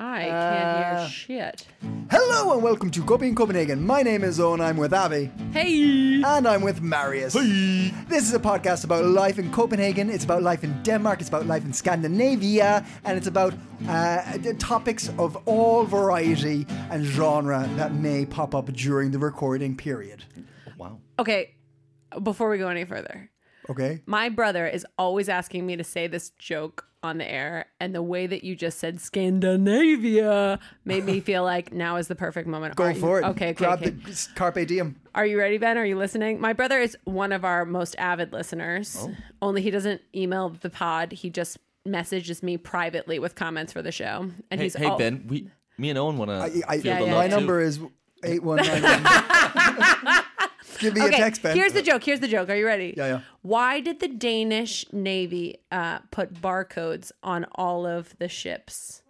I can't hear shit. Hello and welcome to Coping in Copenhagen. My name is Owen. I'm with Abby. Hey! And I'm with Marius. This is a podcast about life in Copenhagen. It's about life in Denmark. It's about life in Scandinavia. And it's about uh, the topics of all variety and genre that may pop up during the recording period. Wow. Okay, before we go any further, Okay? my brother is always asking me to say this joke on the air, and the way that you just said Scandinavia made me feel like now is the perfect moment. Go Are you- for it. Okay, okay, Grab okay. the Carpe Diem. Are you ready, Ben? Are you listening? My brother is one of our most avid listeners. Oh. Only he doesn't email the pod. He just messages me privately with comments for the show. And Hey, he's hey all, Ben, we, me and Owen want to. I, feel Yeah, the yeah, my love number is 8191. Give me a Okay, text, Ben. here's the joke. Here's the joke. Are you ready? Yeah, yeah. Why did the Danish Navy uh, put barcodes on all of the ships?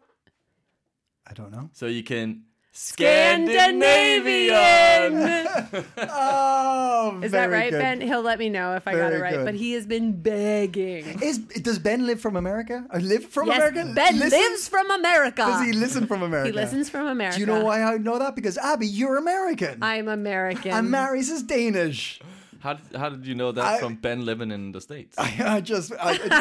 I don't know. So you can Scandinavian. Oh, Is that right, good. Ben? He'll let me know if I got Very it right. good. But he has been begging. Is does Ben live from America? Or live from yes, America? Ben Listen- lives from America. Does he listen from America? He listens from America. Do you know why I know that? Because Abby, you're American. I'm American. and Marius is Danish. How did, how did you know that I- from Ben living in the States? I just, I, it,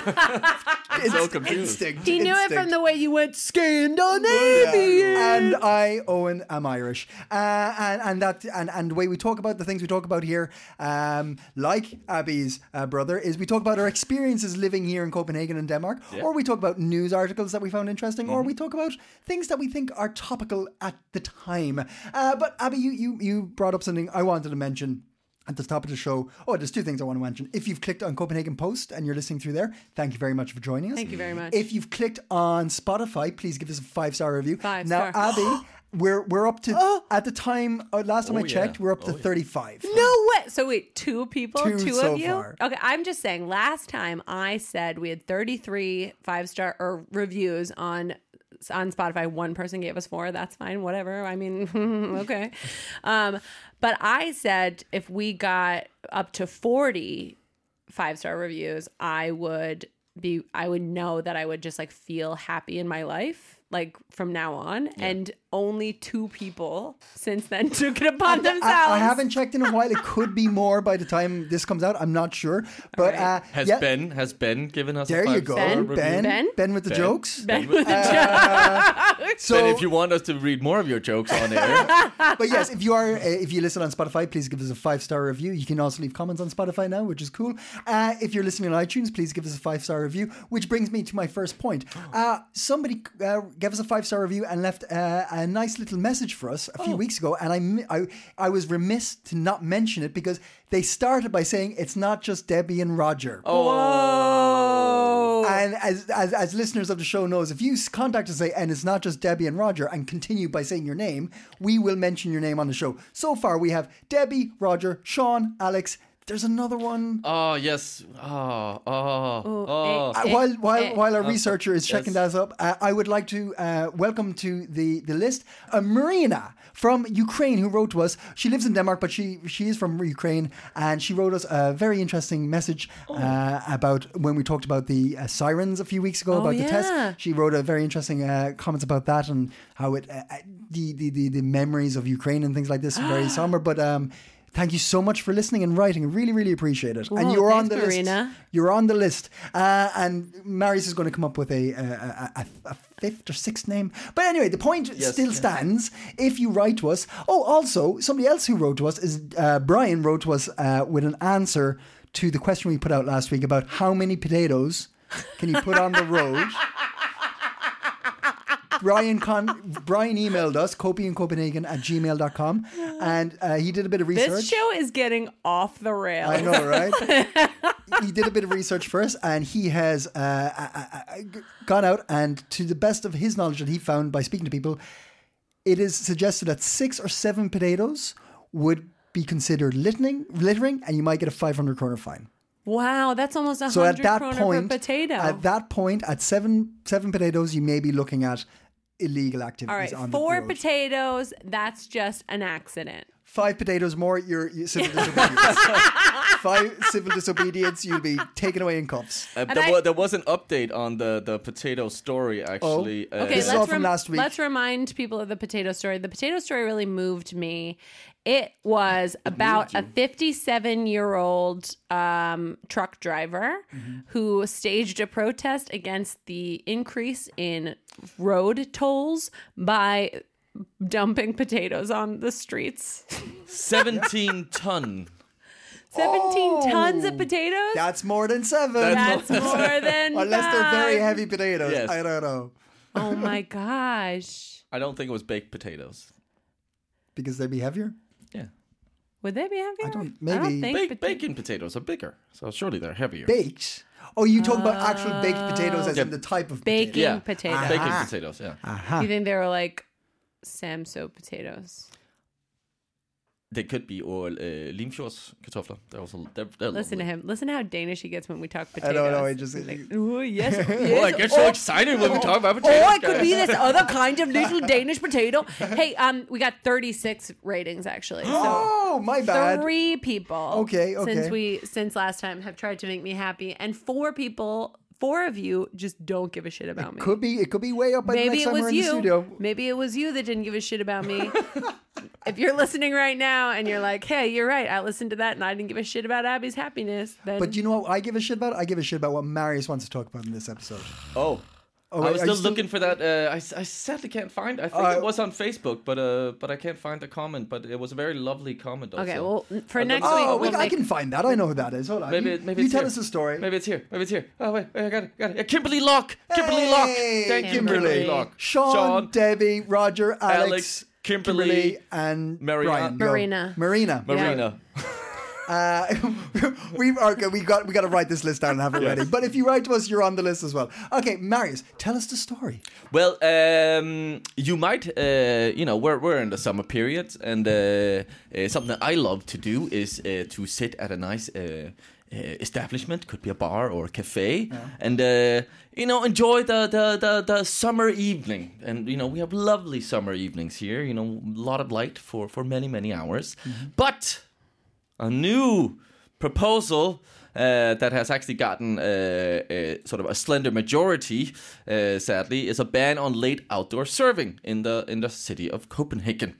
it's so confused. instinct. he knew it from the way you went Yeah. Scandinavian. And I, Owen, am Irish, uh, and and that and and the way we talk about the things we talk about here, um, like Abby's uh, brother, is we talk about our experiences living here in Copenhagen and Denmark, or we talk about news articles that we found interesting, or we talk about things that we think are topical at the time. Uh, but Abby, you you you brought up something I wanted to mention. At the top of the show, oh, there's two things I want to mention. If you've clicked on Copenhagen Post and you're listening through there, thank you very much for joining us. Thank you very much. If you've clicked on Spotify, please give us a five star review. Five now, star. Abby, we're we're up to at the time uh, last time I Oh, checked, yeah. we're up to Oh, yeah. 35. No way. So wait, two people, Two two, so of you. far. Okay, I'm just saying. Last time I said we had 33 five star or reviews on on Spotify. One person gave us four. That's fine. Whatever. I mean, okay. Um, but I said if we got up to 40 five star reviews, I would be. I would know that I would just like feel happy in my life. Like from now on, and only two people since then took it upon I, themselves. I haven't checked in a while. It could be more by the time this comes out. I'm not sure. But right. uh, Has yeah, Ben has Ben given us there a you go. Ben? Ben, Ben? Ben with the Ben. jokes. Ben with the jokes. So, Ben, if you want us to read more of your jokes on air, but yes, if you are, uh, if you listen on Spotify, please give us a five star review. You can also leave comments on Spotify now, which is cool. Uh, if you're listening on iTunes, please give us a five star review. Which brings me to my first point. Uh, somebody uh, gave us a five star review and left uh, a nice little message for us a few oh. weeks ago, and I, I I was remiss to not mention it because they started by saying it's not just Debbie and Roger. Whoa. And as, as as listeners of the show knows, if you contact us and say, and it's not just Debbie and Roger, and continue by saying your name, we will mention your name on the show. So far, we have Debbie, Roger, Sean, Alex. There's another one. oh yes, oh oh oh. eh, Uh, eh, while while eh. while our researcher is checking yes. that up, uh, I would like to uh, welcome to the the list uh, Marina from Ukraine who wrote to us. She lives in Denmark, but she she is from Ukraine, and she wrote us a very interesting message Oh. uh, about when we talked about the uh, sirens a few weeks ago Oh, about the test. She wrote a very interesting uh, comments about that and how it uh, uh, the, the the the memories of Ukraine and things like this are very somber, but. um Thank you so much for listening and writing. I really, really appreciate it. and you're on Thanks, the list. You're on the list. Uh, and Marius is going to come up with a, a, a, a, a fifth or sixth name. But anyway, the point still stands. If you write to us. Oh, also, somebody else who wrote to us is uh, Brian wrote to us uh, with an answer to the question we put out last week about how many potatoes can you put on the road. Brian Con- Brian emailed us, copingincopenhagen at gmail.com, and uh, he did a bit of research. This show is getting off the rails. I know, right? he did a bit of research first, and he has uh, uh, uh, uh, gone out and, to the best of his knowledge that he found by speaking to people, it is suggested that six or seven potatoes would be considered littering, littering, and you might get a 500 kroner fine. Wow, that's almost a So at hundred that kroner point, per potato. at that point, at seven seven potatoes, you may be looking at illegal activities All right, on four the road. potatoes. That's just an accident. Five potatoes more, you're, you civil disobedience. Five civil disobedience, you'll be taken away in cuffs. Uh, there, I- wa- there was an update on the, the potato story, actually. Uh, Okay, This is let's all from last week. Let's remind people of the potato story. The potato story really moved me. It was about a 57 year old um, truck driver Mm-hmm. who staged a protest against the increase in road tolls by dumping potatoes on the streets. 17 ton. 17 tons of potatoes? That's more than seven. That's more than Unless they're very heavy potatoes. Yes. I don't know. Oh my gosh. I don't think it was baked potatoes. Because they'd be heavier? Yeah. Would they be heavier? I don't- I maybe- don't think Ba- pota- bacon potatoes are bigger, so surely they're heavier. Baked? Oh, you talk about actual baked potatoes as Yeah. in the type of Baking potato. yeah, potatoes. Bacon Ah. potatoes, yeah. Aha. You think they were like Samsø potatoes? They could be or uh, limfjordskartofler. They're also they're, they're Listen to him. Listen to how Danish he gets when we talk potatoes. I potatoes. don't know. I just. He's like, oh yes, Oh, I get so excited when we talk about potatoes. Oh, it could be this other kind of little Danish potato. Hey, um, we got 36 ratings actually. So oh, my bad. three people. Okay, okay. Since we since last time have tried to make me happy, and four people, four of you just don't give a shit about me. Could be. It could be way up by the Maybe next it time was we're in the you. studio. Maybe it was you that didn't give a shit about me. if you're listening right now and you're like, "Hey, you're right. I listened to that and I didn't give a shit about Abby's happiness," then But you know what I give a shit about? I give a shit about what Marius wants to talk about in this episode. Oh. Oh, I was are you still looking for that. Uh, I, I sadly can't find. I think Uh, it was on Facebook, but uh, but I can't find the comment. But it was a very lovely comment. Also. Okay, well, n- for next week, Oh, we'll wait, I can find that. I know who that is. Hold on. Maybe, you, maybe you it's tell here. us a story. Maybe it's here. Maybe it's here. Oh wait, wait I got it. Got it. Yeah, Kimberly Lock. Kimberly Lock. Hey, Thank you, Kimberly. Kimberly Lock. Sean, Debbie, Roger, Alex, Alex, Kimberly, and Maria- Brian. Go. Marina. Marina. Marina. Uh, we okay, we got we got to write this list down and have it ready. But if you write to us, you're on the list as well. Okay, Marius, tell us the story. Well, um, you might, uh, you know, we're we're in the summer period, and uh, uh, something that I love to do is uh, to sit at a nice. Uh, establishment could be a bar or a cafe and uh, you know enjoy the, the, the, the summer evening and you know we have lovely summer evenings here you know a lot of light for, for many many hours but a new proposal uh, that has actually gotten uh, uh, sort of a slender majority, uh, sadly, is a ban on late outdoor serving in the in the city of Copenhagen.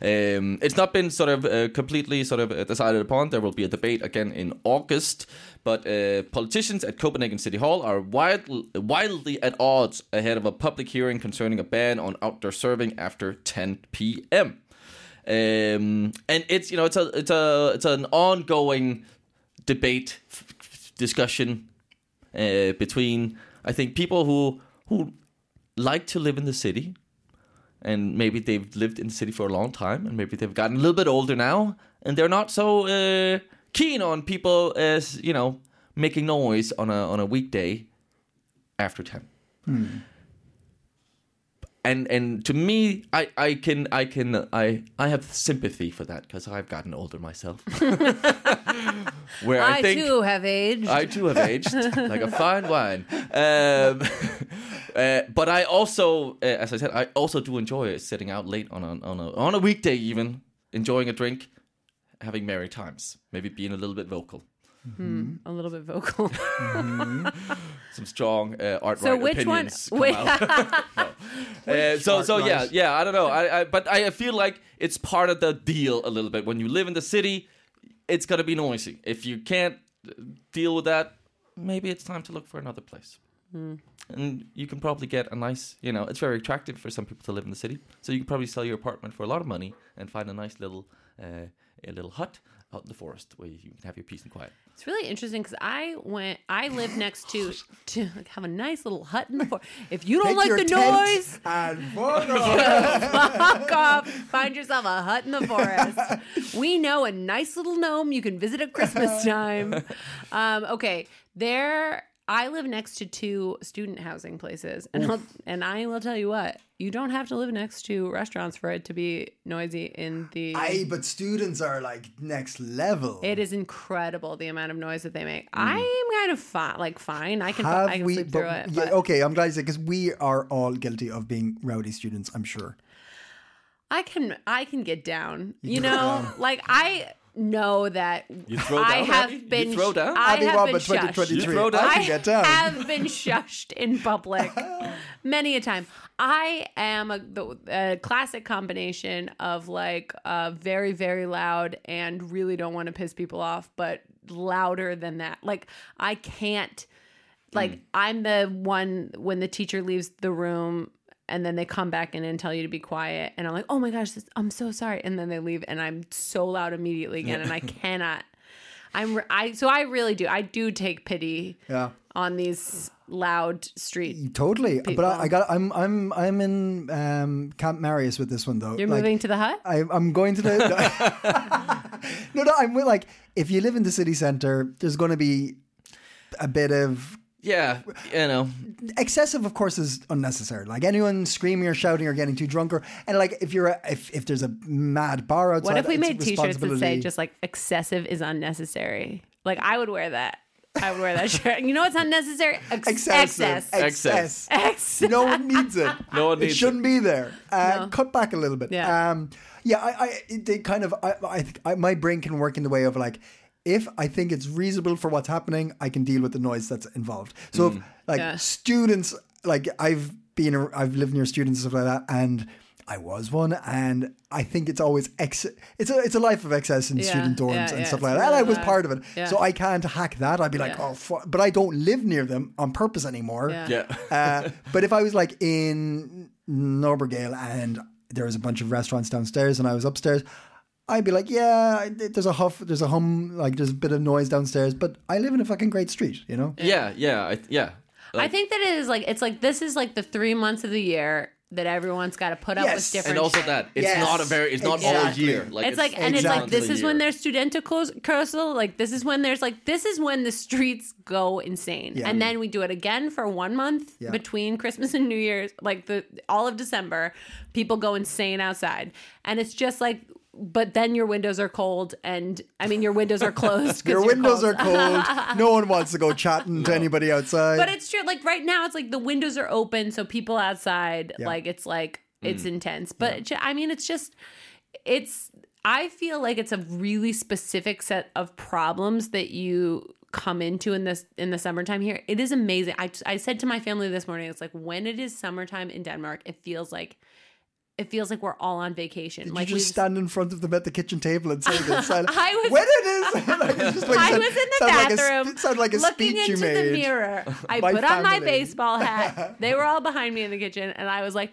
Um, it's not been sort of uh, completely sort of decided upon. There will be a debate again in August, but uh, politicians at Copenhagen City Hall are wildly at odds ahead of a public hearing concerning a ban on outdoor serving after 10 p.m. Um, and it's you know it's a it's a it's an ongoing debate f- discussion uh, between I think people who who like to live in the city. And maybe they've lived in the city for a long time and maybe they've gotten a little bit older now and they're not so uh, keen on people as you know making noise on a on a weekday after 10 and and to me i i can i can i i have sympathy for that because i've gotten older myself where i, I, think too have aged. I too have aged like a fine wine. Um, uh, but I also, uh, as I said, I also do enjoy sitting out late on a, on a on a weekday, even enjoying a drink, having merry times, maybe being a little bit vocal. A little bit vocal. Some strong uh, art So which one- opinions come wait- No. Uh, so so yeah yeah I don't know. I, I but I feel like it's part of the deal a little bit. When you live in the city it's gonna be noisy. If you can't deal with that maybe it's time to look for another place. And you can probably get a nice you know it's very attractive for some people to live in the city. So you can probably sell your apartment for a lot of money and find a nice little uh, a little hut out in the forest where you can have your peace and quiet. It's really interesting because I went. I live next to to like, have a nice little hut in the forest. If you don't Take like the noise, and fuck off. Find yourself a hut in the forest. We know a nice little gnome you can visit at Christmas time. Um, okay, there. I live next to two student housing places, and I'll, and I will tell you what: you don't have to live next to restaurants for it to be noisy in the. Aye, but students are like next level. It is incredible the amount of noise that they make. I'm kind of fine, like fine. I can Mm. Have I can we? sleep but- through it. yeah, okay, I'm glad you said because we are all guilty of being rowdy students. I'm sure. I can I can get down. You know, like I know that You throw I have Abby? You been throw down? I Abby have Wamba, been shushed. You throw down? I I get down. have been shushed in public many a time. I am a, the, a classic combination of like uh, very very loud and really don't want to piss people off, but louder than that. Like I can't. Like Mm. I'm the one when the teacher leaves the room and then they come back in and tell you to be quiet and I'm like, "Oh my gosh, this, I'm so sorry." And then they leave and I'm so loud immediately again and I cannot I'm I so I really do. I do take pity Yeah. on these loud street. Totally, people. but I, I got. I'm. I'm. I'm in um, Camp Marius with this one though. You're Like, moving to the hut? I, I'm going to the. no, no. I'm with, like, if you live in the city center, there's going to be a bit of Yeah, you know. excessive. Of course, is unnecessary. Like anyone screaming or shouting or getting too drunk, or and like if you're a, if if there's a mad bar outside, What if we made t-shirts that say just like excessive is unnecessary? Like I would wear that. I would wear that shirt. You know what's unnecessary? Ex- excessive, Excess. excess. No one needs it. No one it shouldn't be there. Uh, No. Cut back a little bit. Yeah. Um, yeah. I, I, they kind of. I, I I, my brain can work in the way of like, if I think it's reasonable for what's happening, I can deal with the noise that's involved. So, if, like Yeah. students, like I've been, I've lived near students and stuff like that, and. I was one, and I think it's always ex. It's a it's a life of excess in Yeah, student dorms yeah, and yeah, stuff it's like that. And I was part of it, Yeah. so I can't hack that. I'd be like, Yeah. oh, fu-. but I don't live near them on purpose anymore. Yeah. Yeah. Uh, but if I was like in Nørrebrogade and there was a bunch of restaurants downstairs and I was upstairs, I'd be like, yeah, there's a huff, there's a hum, like there's a bit of noise downstairs, but I live in a fucking great street, you know? Yeah, yeah, I, yeah. I think that it is like it's like this is like the three months of the year that everyone's got to put up Yes. with different. and also shit. that it's Yes, not a very it's not all year. Like it's, like, and it's like this is when year. there's studentical like this is when there's like this is when the streets go insane, Yeah. and then we do it again for one month Yeah. between Christmas and New Year's, like the all of December, people go insane outside, and it's just like. But then your windows are cold, and I mean your windows are closed Your windows cold. are cold. no one wants to go chatting to anybody outside. But it's true. Like right now, it's like the windows are open, so people outside, Yeah. like it's like it's Mm. intense. But it ju- I mean, it's just it's. I feel like it's a really specific set of problems that you come into in this in the summertime here. It is amazing. I I said to my family this morning, it's like when it is summertime in Denmark, it feels like. It feels like we're all on vacation. you like just we stand in front of them at the kitchen table and say this. I was- when it is. like, just like- I was in the sound like a bathroom sound like a looking speech you into made. the mirror. I put on my baseball hat. They were all behind me in the kitchen, and I was like,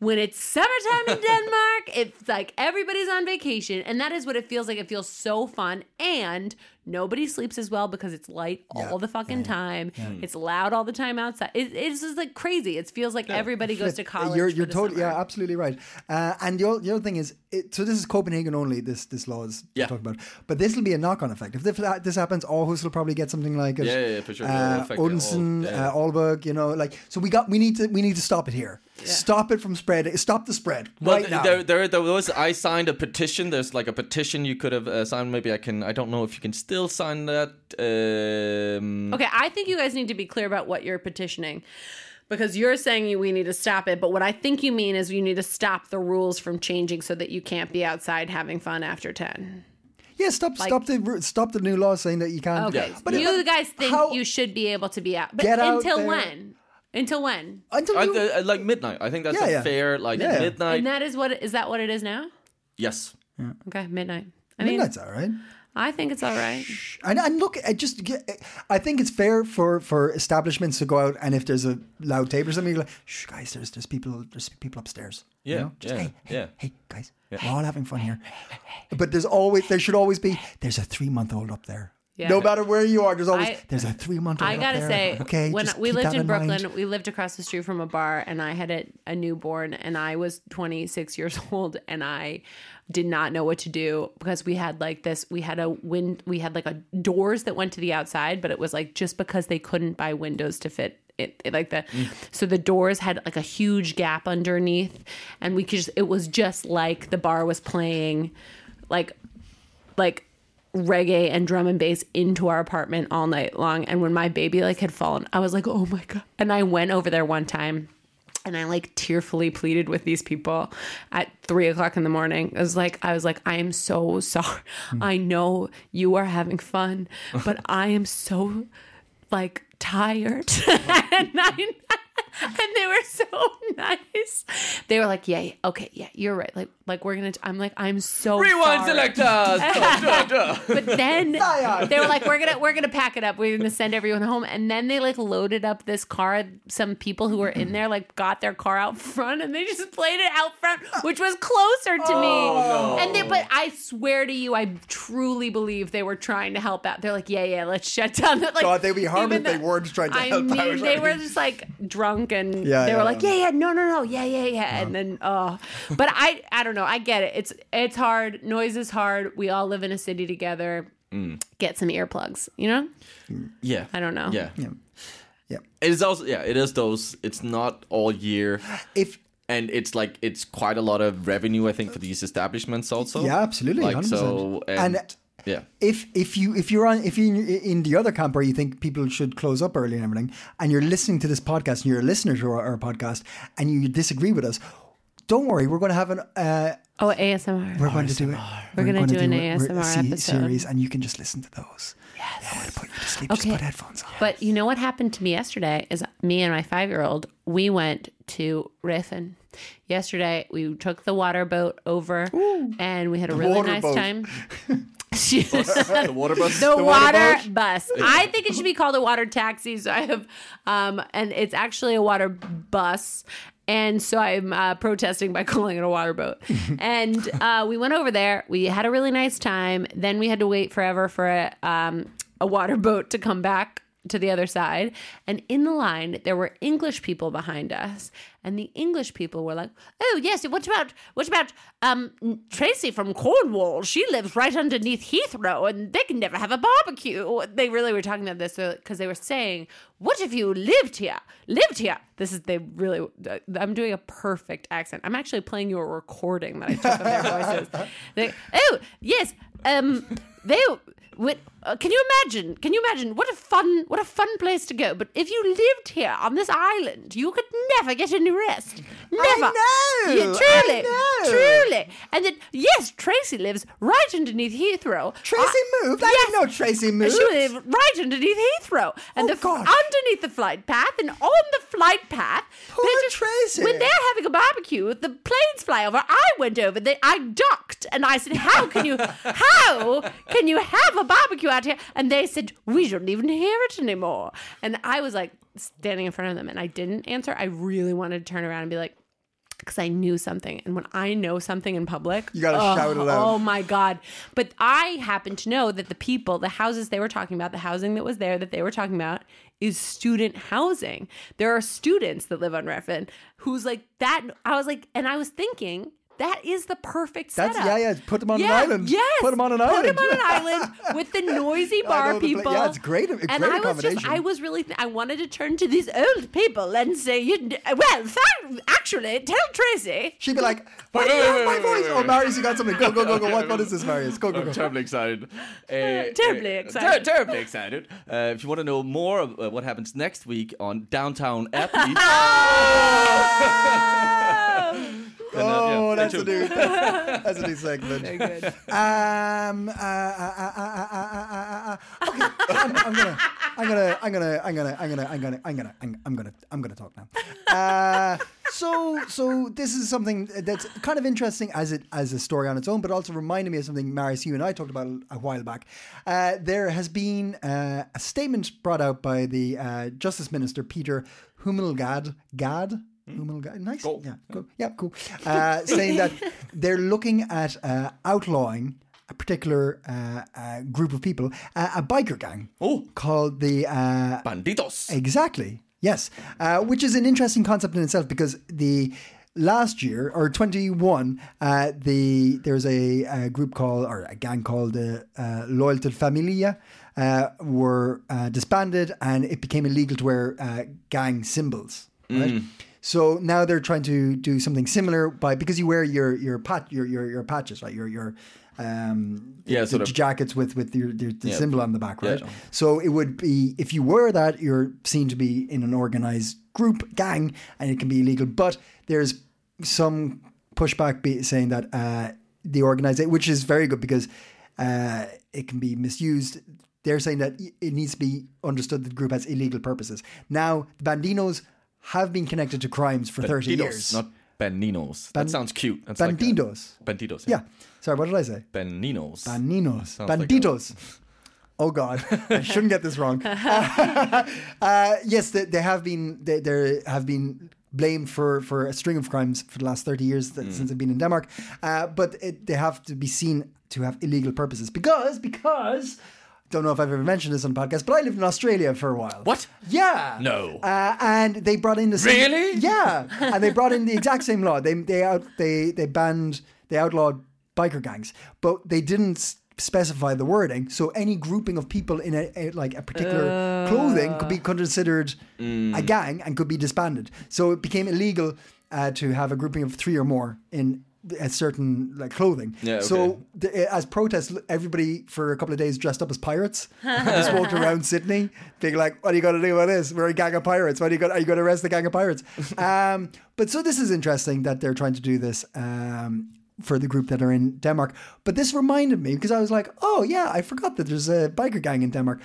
"When it's summertime in Denmark, it's like everybody's on vacation, and that is what it feels like. It feels so fun, and nobody sleeps as well because it's light all the fucking time. It's loud all the time outside. It, it's just like crazy. It feels like everybody goes to college. You're, you're totally, yeah, absolutely right. Uh, and the, the other thing is, it, so this is Copenhagen only. This this law is Yeah. talking about, but this will be a knock-on effect. If this, this happens, Aarhus will probably get something like it. Yeah, yeah, yeah, for sure. It will Uh, affect all- yeah. uh, Aalborg, you know, like so we got we need to we need to stop it here. Stop it from spreading. Stop the spread Well, right now. there, there, there was. I signed a petition. There's like a petition you could have uh, signed. Maybe I can. I don't know if you can still sign that. Um, Okay, I think you guys need to be clear about what you're petitioning. Because you're saying you, we need to stop it, but what I think you mean is you need to stop the rules from changing so that you can't be outside having fun after 10. yeah, stop stop the stop the new law saying that you can't. Okay. Yeah. But you but guys think how- you should be able to be out. But Get out until there. when? Until when? until I, you, uh, like midnight. I think that's Yeah, a yeah. fair like Yeah, yeah. midnight. And that is what is that what it is now? yes. Okay, midnight. I mean, midnight's all right. I think it's all right. And, and look, I just get- I think it's fair for, for establishments to go out and if there's a loud tape or something, you're like, shh, guys, there's there's people there's people upstairs. You Yeah, know? Just, yeah, hey, hey, yeah. hey, guys, we're all having fun here. But there's always there should always be there's a three month old up there. Yeah. No matter where you are, there's always I- there's a three month old. I gotta there. say, okay, when we lived that in Brooklyn, mind. we lived across the street from a bar, and I had a, a newborn, and I was 26 years old, and I did not know what to do because we had like this, we had a wind, we had like a doors that went to the outside, but it was like just because they couldn't buy windows to fit it, it like the mm. so the doors had like a huge gap underneath and we could just it was just like the bar was playing like like reggae and drum and bass into our apartment all night long. And when my baby like had fallen, I was like, oh my god! And I went over there one time. And I like tearfully pleaded with these people at three o'clock in the morning. I was like I was like, I am so sorry. Hmm. I know you are having fun, but I am so like tired. and I and they were so nice. They were like, yeah, yeah, okay, yeah, you're right. Like, like we're gonna. I'm like, I'm so Rewind sorry. selector. Duh, duh, duh. But then they were like, "We're gonna we're gonna pack it up. We're gonna send everyone home." And then they like loaded up this car. Some people who were in there like got their car out front, and they just played it out front, which was closer to me. Oh, and they, but I swear to you, I truly believe they were trying to help out. They're like, "Yeah, yeah, let's shut down." That like, God, they'd be harmed even if they weren't trying to I help mean, out. they were just like drunk, and Yeah, they yeah, were like, yeah. "Yeah, yeah, no, no, no, yeah, yeah, yeah," and then oh, but I I don't know. I get it. It's it's hard. Noise is hard. We all live in a city together. Mm. Get some earplugs. You know. Yeah. I don't know. Yeah. Yeah. It is also yeah. It is those. It's not all year, if and it's like it's quite a lot of revenue. I think for these establishments also. yeah, absolutely, Like 100%. so, and, And- yeah. if if you if you're on if you in the other camp where you think people should close up early and everything, and you're listening to this podcast and you're a listener to our, our podcast and you disagree with us, don't worry, we're going to have an uh, Oh, ASMR. we're going to do it. We're gonna do an a- ASMR a se- episode. series, and you can just listen to those. Yes, I'm going to put you to sleep. Just put headphones on. But you know what happened to me yesterday is me and my five year old, we went to Reffen. Yesterday, we took the water boat over and we had a really nice boat. time. the water bus. the, water water, boat? bus. I think it should be called a water taxi. So I have, um, and it's actually a water bus. And so I'm uh, protesting by calling it a water boat. and uh, we went over there. We had a really nice time. Then we had to wait forever for a, um, a water boat to come back to the other side. And in the line, there were English people behind us. And the English people were like, "Oh yes, what about what about um Tracy from Cornwall? She lives right underneath Heathrow, and they can never have a barbecue." They really were talking about this because they were saying, "What if you lived here? Lived here?" This is they really. I'm doing a perfect accent. I'm actually playing you a recording that I took of their voices. They, oh yes, um, they. What, uh, can you imagine? Can you imagine what a fun, what a fun place to go? But if you lived here on this island, you could never get any rest. Never. know, Yeah, truly, I know. truly. And then yes, Tracy lives right underneath Heathrow. Tracy I- moved? I didn't know Tracy moved. She lived right underneath Heathrow, and Oh, the God. underneath the flight path, and on the flight path. Poor they're just- Tracy. When they're having a barbecue, the planes fly over. I went over. They, I ducked, and I said, "How can you? how can you have a barbecue out here?" And they said, "We shouldn't even hear it anymore." And I was like standing in front of them, and I didn't answer. I really wanted to turn around and be like. Because I knew something, and when I know something in public, You gotta oh, shout it out. Oh my god! But I happen to know that the people, the houses they were talking about, the housing that was there that they were talking about, is student housing. There are students that live on Reffen who's like that. I was like, and I was thinking. That is the perfect That's- setup. yeah, yeah, put them on an island. Yes, Put them on an Put island. Put them on an island with the noisy bar know the people. yeah, it's great- a and great I was just, I was really, th- I wanted to turn to these old people and say, you, well, th- actually, tell Tracy. She'd be like, "Why Wait, wait, wait, my voice?" wait, Oh. Marius, you got something. Go, go, go, go. What, what is this, Marius? Go, go, I'm terribly excited. Uh, Terribly uh, excited. ter- terribly excited. Uh, if you want to know more of uh, what happens next week on Downtown Abbey oh, yeah, that's a new that's a new segment. Very good. Um, uh, uh, uh, uh, okay, I'm, I'm gonna. I'm gonna, I'm gonna, I'm gonna, I'm gonna, I'm gonna, I'm gonna, I'm gonna, I'm gonna talk now. Uh, so, so this is something that's kind of interesting as it as a story on its own, but also reminded me of something Marius, you and I talked about a while back. Uh, there has been uh, a statement brought out by the Justice Minister Peter Hummelgaard Gad, Hummelgaard. Nice. Yeah. Cool. Yeah. Cool. Uh, saying that they're looking at uh, outlawing a particular uh, uh, group of people, uh, a biker gang Oh. called the uh, Bandidos. Exactly. Yes, uh, which is an interesting concept in itself because the last year or 21 uh, the there's a, a group called or a gang called uh, uh, Loyal to Familia uh, were uh, disbanded and it became illegal to wear uh, gang symbols right so now they're trying to do something similar by because you wear your your pat your your, your patches right your your um Yeah, the sort of- jackets with with your, your the Yeah. symbol on the back right Yeah. so it would be if you wear that, you're seen to be in an organized group gang, and it can be illegal. But there's some pushback be saying that uh, the organization, which is very good because uh, it can be misused. They're saying that it needs to be understood that the group has illegal purposes. Now, the Bandinos have been connected to crimes for 30 Bandidos, years. not Baninos. Ban- that sounds cute. That's like a- Bandidos. Banditos. yeah. Sorry, what did I say? Baninos. Baninos. Sounds like a- Banditos. oh God, I shouldn't get this wrong. uh, yes, they, they have been they, they have been blamed for for a string of crimes for the last thirty years that, since they've been in Denmark. Uh, but it, they have to be seen to have illegal purposes because because. Don't know if I've ever mentioned this on the podcast, but I lived in Australia for a while. What? Yeah. No. Uh, and they brought in the same, Really? Yeah. And they brought in the exact same law. They they out they they banned they outlawed biker gangs, but they didn't specify the wording. So any grouping of people in a, a like a particular clothing could be considered a gang and could be disbanded. So it became illegal uh, to have a grouping of three or more in a certain like clothing. Yeah, okay. So the, as protest, everybody for a couple of days dressed up as pirates. just walked around Sydney, being like, "What are you going to do with this? We're a gang of pirates. What are you going? Are you going to arrest the gang of pirates?" um, but so this is interesting that they're trying to do this. Um, for the group that are in Denmark. But this reminded me because I was like, oh, yeah, I forgot that there's a biker gang in Denmark.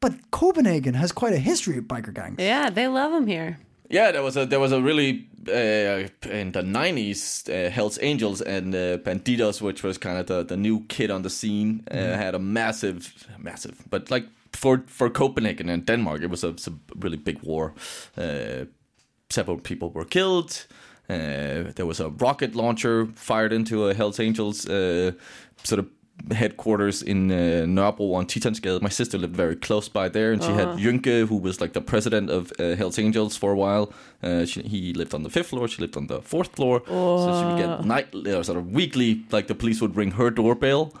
But Copenhagen has quite a history of biker gangs. Yeah, they love them here. Yeah, there was a there was a really uh, in the nineties uh, Hell's Angels and uh, Bandidos, which was kind of the, the new kid on the scene, uh, had a massive, massive, but like for for Copenhagen and Denmark, it was a, a really big war. Uh, several people were killed. Uh, there was a rocket launcher fired into a Hell's Angels uh, sort of headquarters in uh, Nørrebro on Titangade. My sister lived very close by there, and she had Jønke, who was like the president of uh, Hell's Angels for a while. Uh, she, he lived on the fifth floor. She lived on the fourth floor. So she would get nightly or sort of weekly, like the police would ring her doorbell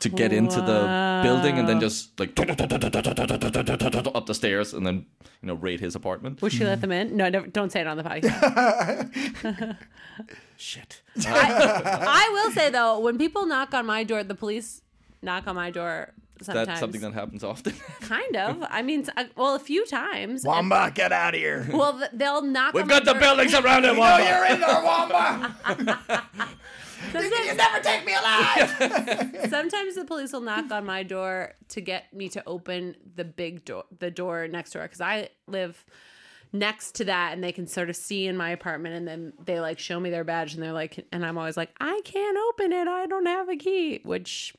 to get into the building, and then just like up the stairs, and then you know raid his apartment. Would she let them in? No, never, don't say it on the podcast. Shit. I will say though, when people knock on my door, the police knock on my door sometimes. That's something that happens often. kind of. I mean, s- uh, well, a few times. And- Wamba, get out of here. well, th- they'll knock. We've on got my the door. buildings surrounded. Wamba. in there, Wamba. Sometimes, never take me alive. sometimes the police will knock on my door to get me to open the big door, the door next door, because I live next to that, and they can sort of see in my apartment, and then they like show me their badge, and they're like, and I'm always like, I can't open it, I don't have a key, which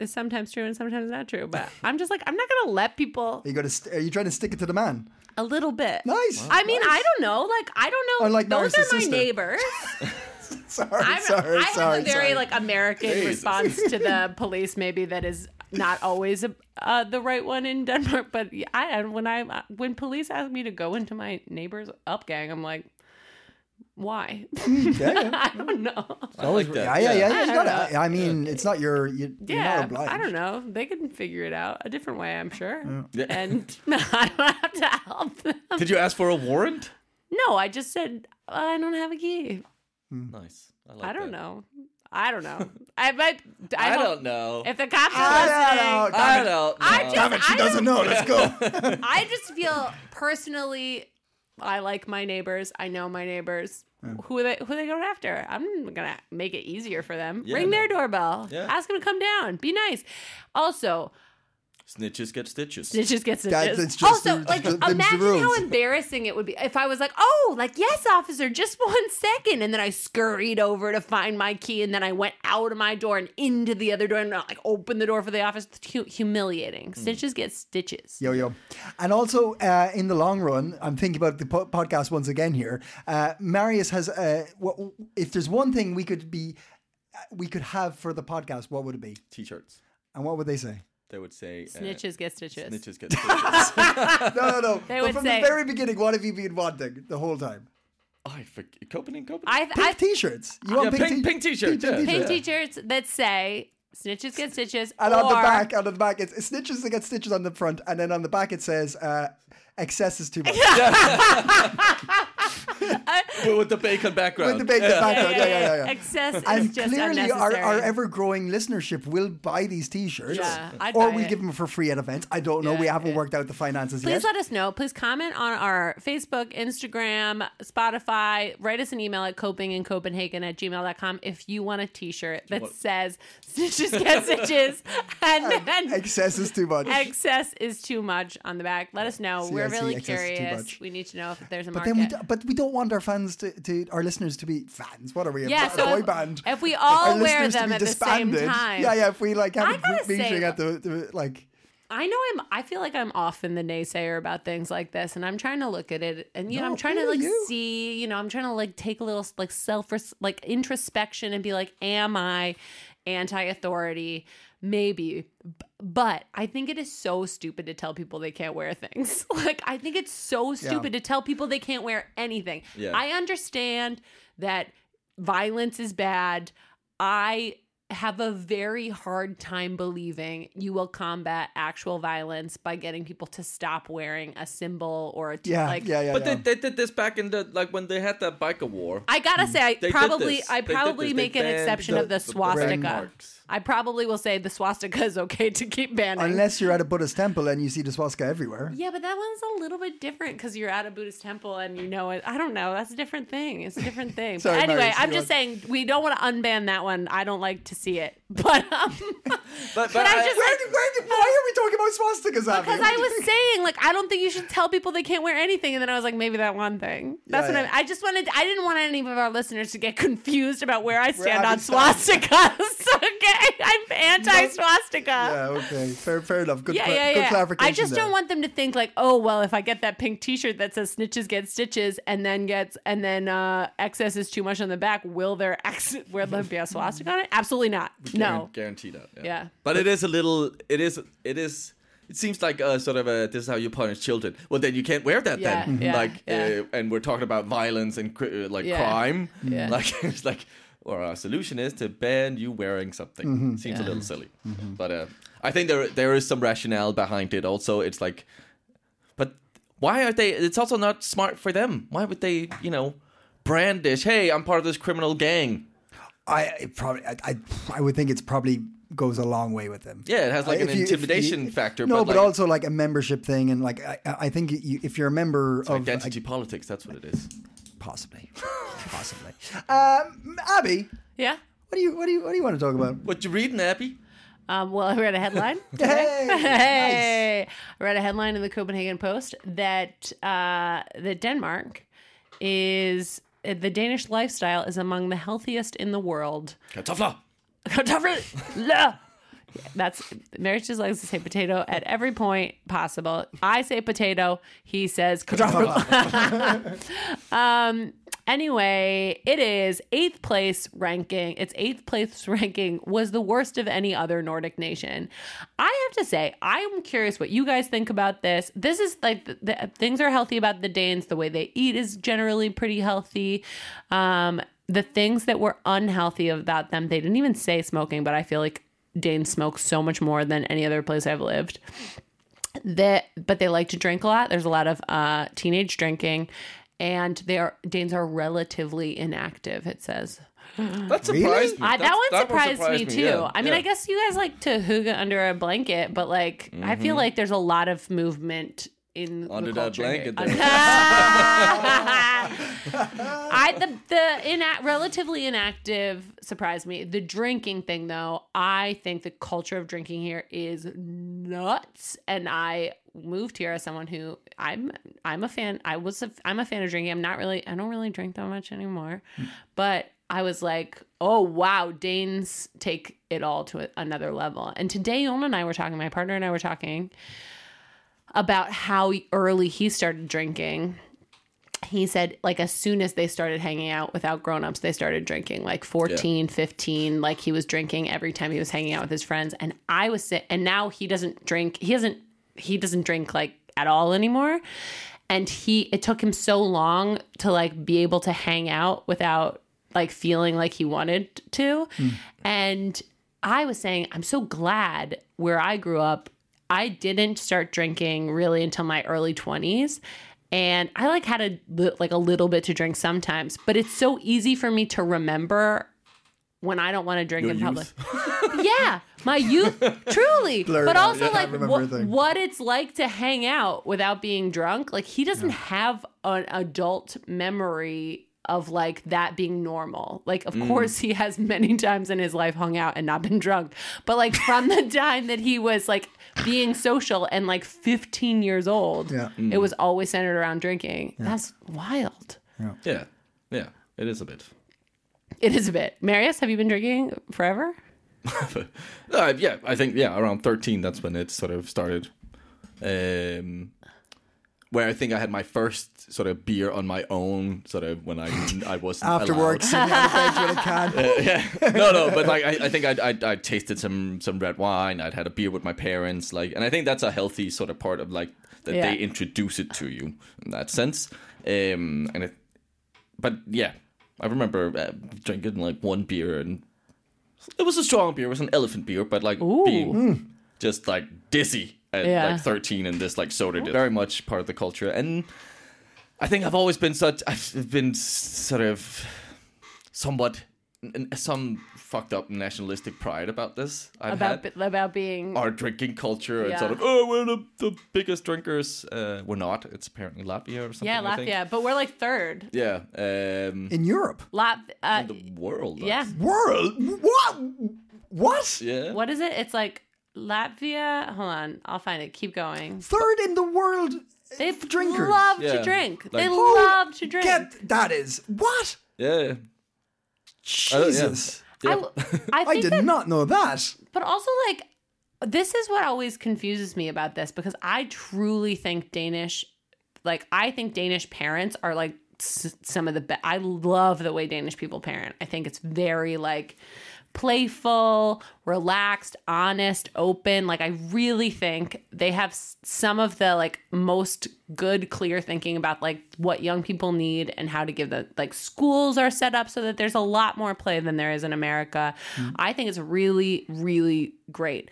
is sometimes true and sometimes not true. But I'm just like, I'm not gonna let people Are you, gonna st- are you trying to stick it to the man? a little bit. Nice. I mean, I don't know. Like, I don't know. Unlike Those are my sister. neighbors. Sorry, I'm, sorry, I sorry. have a very sorry. like American Jesus. response to the police, maybe that is not always uh, the right one in Denmark. But I when I when police ask me to go into my neighbor's up gang, I'm like, why? I don't know. I like that. Yeah, yeah, yeah. yeah, I you gotta, I mean, it's not your. You, you're Yeah, not obliged. I don't know. They can figure it out a different way, I'm sure. Yeah. And I don't have to help them. Did you ask for a warrant? No, I just said I don't have a key. Hmm. Nice. like I don't that. know. I don't know. I might. I, I don't know. If the cops I are don't listening, know. I don't know. I just, Damn it, she I doesn't don't- know. Let's go. I just feel personally, I like my neighbors. I know my neighbors. Who are they? Who are they going after? I'm gonna make it easier for them. Yeah, Ring their doorbell. Yeah. Ask them to come down. Be nice. Also, Snitches get stitches. Snitches get stitches. it's just also, the- like, the- them's the imagine how embarrassing it would be if I was like, "Oh, like yes, officer, just one second. and then I scurried over to find my key, and then I went out of my door and into the other door, and like opened the door for the office. It's hu- humiliating. Stitches get stitches. Yo yo, and also uh, in the long run, I'm thinking about the po- podcast once again here. Uh, Marius has, uh, what, if there's one thing we could be, uh, we could have for the podcast, what would it be? T-shirts. And what would they say? They would say uh, Snitches get stitches. Snitches get stitches. No, no, no. They but would from say- the very beginning, what have you been wanting the whole time? I forget. Copenhagen, Copenhagen. I, Pink I T-shirts. You Yeah, pink- pink T-shirts, yeah. pink t-shirts that say "Snitches get stitches," And or on the back, on the back, it's, it's snitches that get stitches on the front, and then on the back it says, uh, "Excess is too much." With- with the bacon background. With the bacon background, yeah, yeah, yeah. yeah. excess And is just clearly, our, unnecessary. our ever-growing listenership will buy these T-shirts, Yeah, or we it. give them for free at events. I don't know. Yeah, we haven't yeah. worked out the finances Please yet. Please let us know. Please comment on our Facebook, Instagram, Spotify. Write us an email at copingincopenhagen at gmail.com if you want a t-shirt that says stitches get stitches and then Excess is too much. excess is too much on the back. Let us know. See, We're I really excess curious. We need to know if there's a but market. then we, d- but we don't want our fans to, to our listeners to be fans. What are we? a Yeah, ba- so boy if- band. if we all Our wear listeners to them be at the same disbanded. time. Yeah, yeah. If we like have I a group say- meeting at the, the like. I know I'm. I feel like I'm often the naysayer about things like this, and I'm trying to look at it, and you know, I'm trying to like you? see, you know, I'm trying to like take a little like self like introspection and be like, am I anti-authority? Maybe, but I think it is so stupid to tell people they can't wear things. like, I think it's so stupid to tell people they can't wear anything. Yeah. I understand that violence is bad. I have a very hard time believing you will combat actual violence by getting people to stop wearing a symbol or a t- Yeah, like yeah, yeah. But yeah. they, they did this back in the like when they had that biker war. I gotta mm. say, I They probably. I probably make an exception the- of the the swastika. marks. I probably will say the swastika is okay to keep banning. Unless you're at a Buddhist temple and you see the swastika everywhere. yeah, but that one's a little bit different because you're at a Buddhist temple and you know it. I don't know. That's a different thing. It's a different thing. Sorry, anyway, Marius, I'm just want- saying we don't want to unban that one. I don't like to see it. But um, But, but, But I I- just- Where, did- where, did- why are we talking about swastikas, Abby? Because I was saying, like, I don't think you should tell people they can't wear anything, and then I was like, maybe that one thing. That's Yeah, what yeah. I. I just wanted. I didn't want any of our listeners to get confused about where I stand on swastikas. okay, I'm anti-swastika. Yeah, okay. Fair, fair enough. Good, Yeah, cla- yeah, good yeah. clarification. I just there. don't want them to think like, oh well, if I get that pink T-shirt that says "snitches get stitches" and then gets and then uh, excess is too much on the back, will there ex- will there be a swastika on it? Absolutely not. No. Guaran- guarantee that. Yeah. Yeah. But it is a little. It is. It is. It seems like a sort of a. This is how you punish children. Well, then you can't wear that. Yeah, then, yeah, like, yeah. Uh, and we're talking about violence and cri- uh, like Yeah. crime. Yeah. Like it's like, or our solution is to ban you wearing something. Mm-hmm. Seems a little silly, but uh, I think there there is some rationale behind it. Also, it's like, but why are they? It's also not smart for them. Why would they? You know, brandish. Hey, I'm part of this criminal gang. I it probably, I, I, I would think it's probably goes a long way with them. Yeah, it has like an you- intimidation you- factor. No, but, but, like, also like a membership thing, and like I, I think you, if you're a member of identity politics. That's what it is. Possibly, possibly. Um, Abby, Yeah. what do you, what do you, what do you want to talk about? What you reading, Abby? Um, well, I read a headline. Hey, Hey, I read a headline in the Copenhagen Post that uh, that Denmark is the Danish lifestyle is among the healthiest in the world. Kartofler. Kartoffel. That's Marius just likes to say potato at every point possible. I say potato. He says kartoffel. um. Anyway, it is eighth place ranking. Its eighth place ranking was the worst of any other Nordic nation. I have to say, I'm curious what you guys think about this. This is like the, the things are healthy about the Danes. The way they eat is generally pretty healthy. Um, the things that were unhealthy about them, they didn't even say smoking, but I feel like Danes smoke so much more than any other place I've lived. That, but they like to drink a lot. There's a lot of uh, teenage drinking, and they are Danes are relatively inactive. It says That surprised me. I, that That's- one surprised, me, too. yeah, I mean, yeah. I guess you guys like to hygge under a blanket, but like I Mm-hmm. feel like there's a lot of movement in Under the that blanket. I the the ina- relatively inactive surprised me. The drinking thing, though, I think the culture of drinking here is nuts. And I moved here as someone who I'm I'm a fan. I was a, I'm a fan of drinking. I'm not really I don't really drink that much anymore, but I was like, oh wow, Danes take it all to another level. And today, Yona and I were talking. My partner and I were talking about how early he started drinking. He said like as soon as they started hanging out without grown-ups they started drinking like 14 15 like he was drinking every time he was hanging out with his friends. And i was sit- and now he doesn't drink he doesn't he doesn't drink like at all anymore. And he it took him so long to like be able to hang out without like feeling like he wanted to. Hmm. And i was saying i'm so glad where i grew up i didn't start drinking really until my early 20s and i like had a like a little bit to drink sometimes but it's so easy for me to remember when i don't want to drink Your in public yeah, my youth, truly. Blurred but out. also Yeah, like what, what it's like to hang out without being drunk. Like he doesn't have an adult memory of like that being normal. Like of mm. course he has many times in his life hung out and not been drunk. But like from the time that he was like being social and like 15 years old, Yeah. it was always centered around drinking. That's wild. Yeah, yeah, it is a bit. It is a bit. Marius, have you been drinking forever? Uh, yeah, I think yeah, around thirteen. That's when it sort of started. Um, where I think I had my first sort of beer on my own, sort of when I I wasn't After allowed. work, sitting on the bench with a can. yeah, no, no, but like I, I think I'd, I'd I tasted some some red wine. I'd had a beer with my parents, like, and I think that's a healthy sort of part of like that Yeah. they introduce it to you in that sense. Um, and it, but yeah, I remember uh, drinking like one beer and it was a strong beer. It was an elephant beer, but like being just like dizzy at Yeah. like 13 and this like soda did. Very much part of the culture. And I think I've always been such, I've been sort of somewhat, some fucked up nationalistic pride about this. I've About had about being our drinking culture and sort of, oh, we're the, the biggest drinkers. Uh, we're not. It's apparently Latvia or something. Yeah, I think. Latvia, but we're like third. Yeah. Um, In Europe. Lat uh, in the world. yeah. World? What? What? Yeah. What is it? It's like Latvia. Hold on, I'll find it. Keep going. Third in the world uh, They f- drinkers. love Yeah. to drink. they Like- oh, love to drink. Get that is what? Yeah. Jesus. I, Yeah. I I think did that, not know that. but also like this is what always confuses me about this because I truly think Danish, like I think Danish parents are like s- some of the best. I love the way Danish people parent. I think it's very like playful, relaxed, honest, open. Like I really think they have some of the like most good clear thinking about like what young people need and how to give the like schools are set up so that there's a lot more play than there is in America. Mm. I think it's really really great.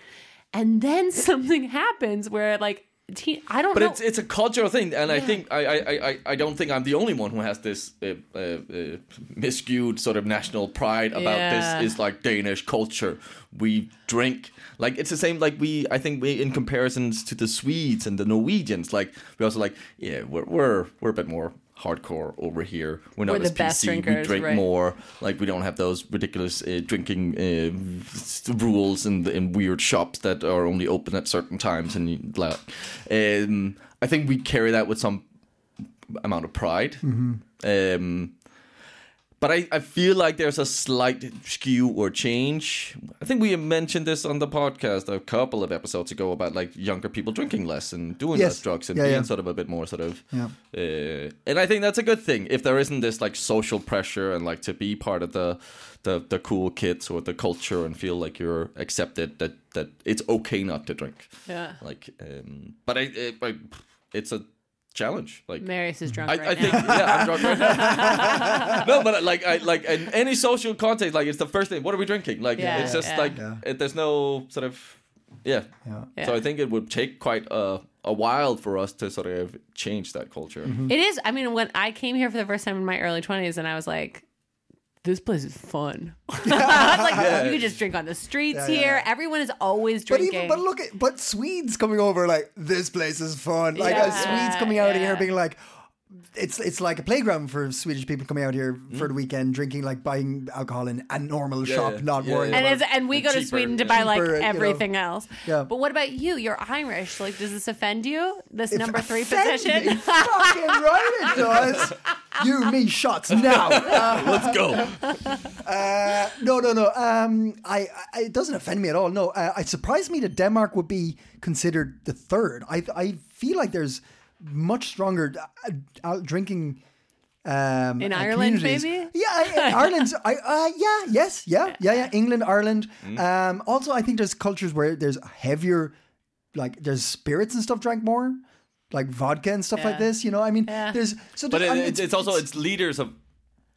And then something happens where like teen, I don't But know it's it's a cultural thing, and I think I, I, I, I don't think I'm the only one who has this uh, uh, uh, miscued sort of national pride about Yeah. this. Is like Danish culture. We drink like it's the same. Like we, I think we in comparisons to the Swedes and the Norwegians, like we also like yeah, we're we're we're a bit more hardcore over here. We're not We're as the best PC. we drink right. more. Like we don't have those ridiculous uh, drinking uh, rules in in weird shops that are only open at certain times. And like, um, I think we carry that with some amount of pride. Um, but I, I feel like there's a slight skew or change. I think we mentioned this on the podcast a couple of episodes ago about like younger people drinking less and doing Yes. less drugs and Yeah, being yeah. sort of a bit more sort of. Yeah. Uh, and I think that's a good thing if there isn't this like social pressure and like to be part of the the, the cool kids or the culture and feel like you're accepted that that it's okay not to drink. Yeah. Like, um, but I, it, I, it's a challenge. Like Marius is drunk I, right I now. think yeah, I'm drunk right now. no, but like I like in any social context, like it's the first thing. What are we drinking? Like Yeah, it's just yeah. like Yeah. it, there's no sort of yeah. Yeah. So I think it would take quite a a while for us to sort of change that culture. Mm-hmm. It is. I mean, when I came here for the first time in my early 20s and I was like this place is fun. like you can just drink on the streets Yeah, yeah, here. yeah. Everyone is always drinking. But drinking. even but look at but Swedes coming over like this place is fun. Like Yeah, uh, Swedes coming out yeah. here being like it's it's like a playground for Swedish people coming out here for the weekend, drinking like buying alcohol in a normal shop, yeah, not yeah, worrying and, about and we And go to Sweden to yeah. buy like Cheaper, you know. everything else. Yeah. But what about you? You're Irish. Like, does this offend you? This number three position? me. Fucking right it does. You me shots now. Let's go. Uh, no, no, no. Um, I, I, it doesn't offend me at all. No, uh, it surprised me that Denmark would be considered the third. I, I feel like there's much stronger uh, uh, drinking. Um, In uh, Ireland, maybe? Yeah, I, I- Ireland's. I, uh, yeah, yes, yeah, yeah, yeah. England, Ireland. Um, also, I think there's cultures where there's heavier, like there's spirits and stuff drank more, like vodka and stuff like this. You know, I mean, Yeah. there's so. But it, I mean, it's, it's also it's leaders of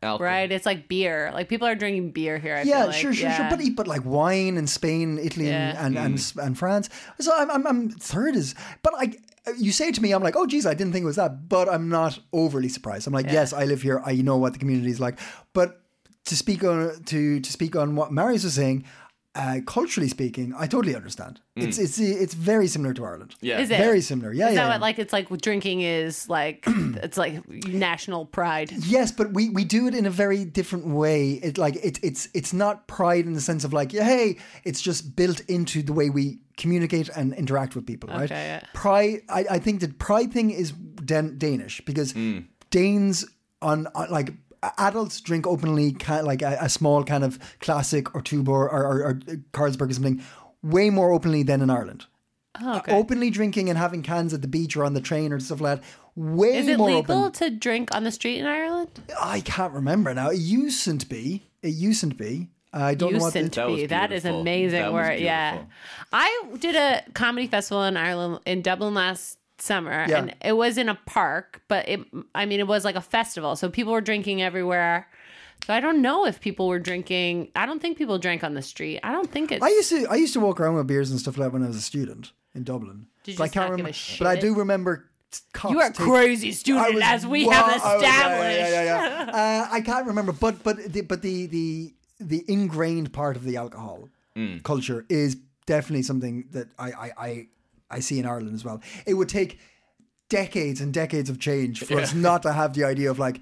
alcohol. Right? It's like beer. Like people are drinking beer here. I yeah, feel like. sure, sure, yeah. sure. But but like wine in Spain, Italy, Yeah. and and, and and France. So I'm, I'm I'm third is. But I you say to me, I'm like, oh geez, I didn't think it was that. But I'm not overly surprised. I'm like, yes, I live here. I know what the community is like. But to speak on to to speak on what Marius was saying. Uh, culturally speaking, I totally understand. Mm. It's it's it's very similar to Ireland. Yeah. Is it? very similar. Yeah, Is yeah. that yeah. what like it's like drinking is like it's like national pride? Yes, but we, we do it in a very different way. It like it, it's it's not pride in the sense of like yeah, hey, it's just built into the way we communicate and interact with people, right? Yeah. Pride. I, I think the pride thing is Dan- Danish because mm. Danes on, on like adults drink openly, like a, a small kind of classic or Tuborg or, or, or Carlsberg or something, way more openly than in Ireland. Oh, okay. Uh, openly drinking and having cans at the beach or on the train or stuff like that. Way Is it more legal open. to drink on the street in Ireland? I can't remember now. It used to be. It used to be. I don't know what. Used The, That be. That is amazing That word. Yeah. I did a comedy festival in Ireland in Dublin last summer Yeah. and it was in a park, but it I mean it was like a festival. So people were drinking everywhere. So I don't know if people were drinking. I don't think people drank on the street. I don't think it's I used to. I used to walk around with beers and stuff like that when I was a student in Dublin. Did you but I can't not give remember. But I do remember. Cops You are take- crazy student was as we wa- have I was- yeah, established. Yeah, yeah, yeah. uh, I can't remember, but but the, but the the the ingrained part of the alcohol culture is definitely something that I, I I I see in Ireland as well. It would take decades and decades of change for us not to have the idea of like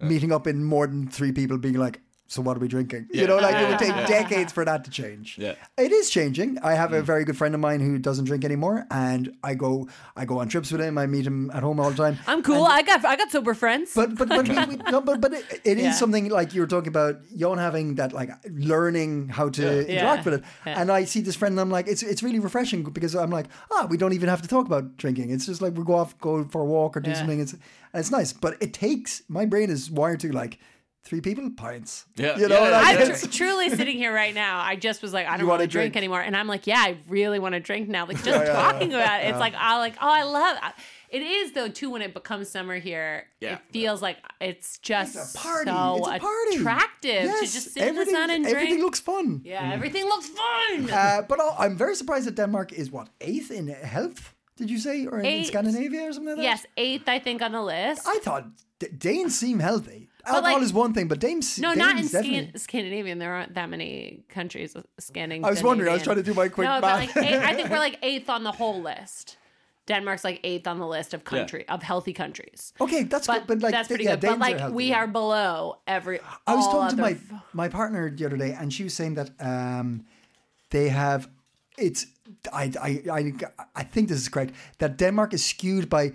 meeting up in more than three people being like. So what are we drinking? You know, like it would take decades for that to change. Yeah. It is changing. I have a very good friend of mine who doesn't drink anymore, and I go I go on trips with him. I meet him at home all the time. I'm cool. I got I got sober friends. But but but we, we, no, but but it, it is Yeah. something like you were talking about. Yon having that like learning how to interact Yeah. with it, Yeah. and I see this friend. and I'm like, it's it's really refreshing because I'm like, ah, we don't even have to talk about drinking. It's just like we go off, go for a walk or do Yeah. something. It's and it's nice, but it takes my brain is wired to like three people pints. Yeah, you know, yeah, like I'm it's- tr- truly sitting here right now. I just was like, I don't want wanna drink, drink. anymore, and I'm like, yeah, I really want to drink now. Like just talking about it, it's like I like, oh, I love. It is though too when it becomes summer here. Yeah. It feels like it's just It's a party. so it's a party. attractive to Yes, just sit in the everything- sun and Everything looks fun. yeah, everything looks fun. Uh, but I'll- I'm very surprised that Denmark is what eighth in health. Did you say or in Eighth. Scandinavia or something like that? yes, eighth I think on the list. I thought D- Danes seem healthy. Alcohol like- is one thing, but Danes. no, Danes not in. Scan- Scandinavian. There aren't that many countries scanning. I was wondering, I was trying to do my quick no, math. but like eight, I think we're like eighth on the whole list. Denmark's like eighth on the list of country of healthy countries. Okay, that's But, good. But like, that's pretty yeah, good. Danes But like healthy, we are below every. I was talking to my f- my partner the other day, and she was saying that um, they have it's. I, I I I think this is correct. That Denmark is skewed by.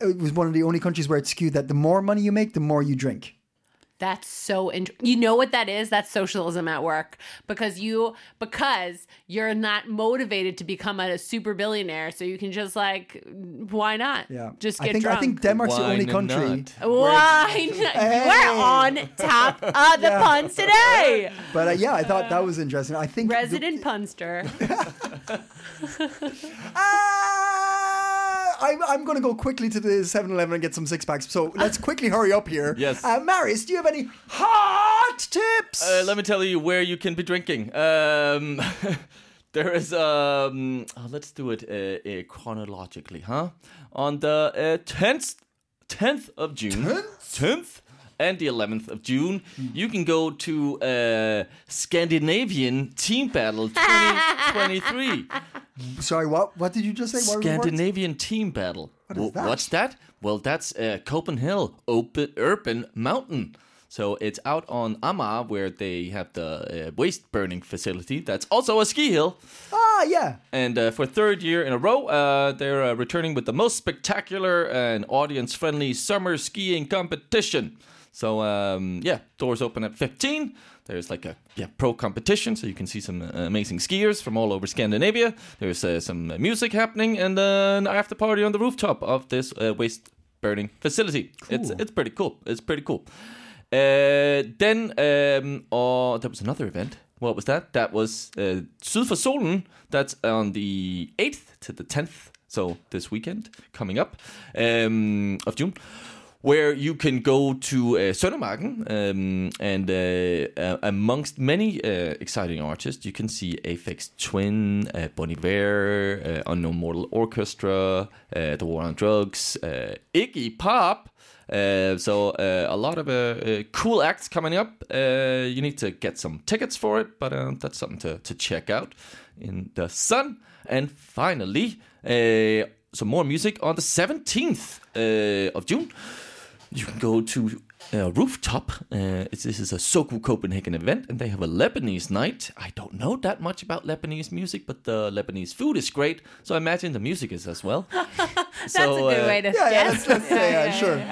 It was one of the only countries where it's skewed that the more money you make, the more you drink. That's so int- you know what that is? That's socialism at work because you because you're not motivated to become a super billionaire, so you can just like why not? Yeah, just I get think drunk. I think Denmark's the only country. not? Why not? You are on top of the puns today. But uh, yeah, I thought that was interesting. I think the- Resident punster. Ah, I'm, I'm going to go quickly to the 7 Eleven and get some six packs. So let's quickly hurry up here. Yes. Uh, Marius, do you have any hot tips? Uh, let me tell you where you can be drinking. Um, there is. Um, oh, let's do it uh, uh, chronologically, huh? On the uh, tenth, tenth of June, 10th? tenth and the 11th of June, you can go to uh, Scandinavian Team Battle 2023. Sorry, what? What did you just say? What were the words? Scandinavian Team Battle. What is that? What's that? Well, that's uh, Copenhagen open urban mountain. So it's out on Amager where they have the uh, waste burning facility. That's also a ski hill. Ah, yeah. And uh, for third year in a row, uh, they're uh, returning with the most spectacular and audience-friendly summer skiing competition. So um, yeah, doors open at 15. There's like a yeah pro competition, so you can see some uh, amazing skiers from all over Scandinavia. There's uh, some music happening, and uh, an after party on the rooftop of this uh, waste burning facility. It's it's pretty cool. It's pretty cool. Uh, then um, or there was another event. What was that? That was uh, Syd for Solen. That's on the 8th to the 10th. So this weekend coming up um, of June, where you can go to uh, um, and uh, uh, amongst many uh, exciting artists, you can see Aphex Twin, uh, Bon Iver, uh, Unknown Mortal Orchestra, The War on Drugs, Iggy Pop. Uh, so uh, a lot of uh, cool acts coming up. You need to get some tickets for it, but that's something to, to check out in the sun. And finally, some more music on the 17th uh, of June. You can go to uh, Rooftop. Uh, it's, this is a Soku Copenhagen event, and they have a Lebanese night. I don't know that much about Lebanese music, but the Lebanese food is great, so I imagine the music is as well. That's a good way to Yeah, yeah, let's, let's say, yeah, sure.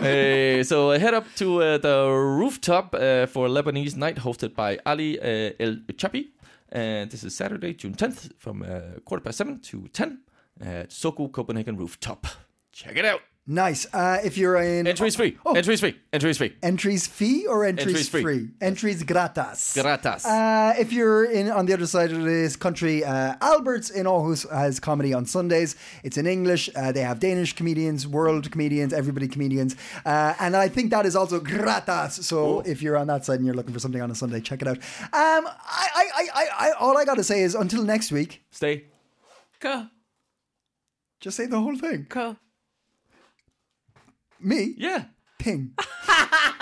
Uh, so uh, head up to uh, the rooftop uh, for Lebanese night hosted by Ali uh, El Chapi. And this is Saturday, June 10th from uh, quarter past 7 to 10 at Soku Copenhagen Rooftop. Check it out. Nice. Uh, if you're in Entries free. Oh. Entries free. Entries free. entries fee or entries, Entries free. free? Entries gratas. Gratas. Uh, if you're in on the other side of this country, uh, Alberts in Aarhus has comedy on Sundays. It's in English. Uh, they have Danish comedians, world comedians, everybody comedians, uh, and I think that is also gratas. So if you're on that side and you're looking for something on a Sunday, check it out. Um, I, I, I, I, I all I got to say is until next week, Stay. Go, just say the whole thing. go. Me? Yeah. Ping.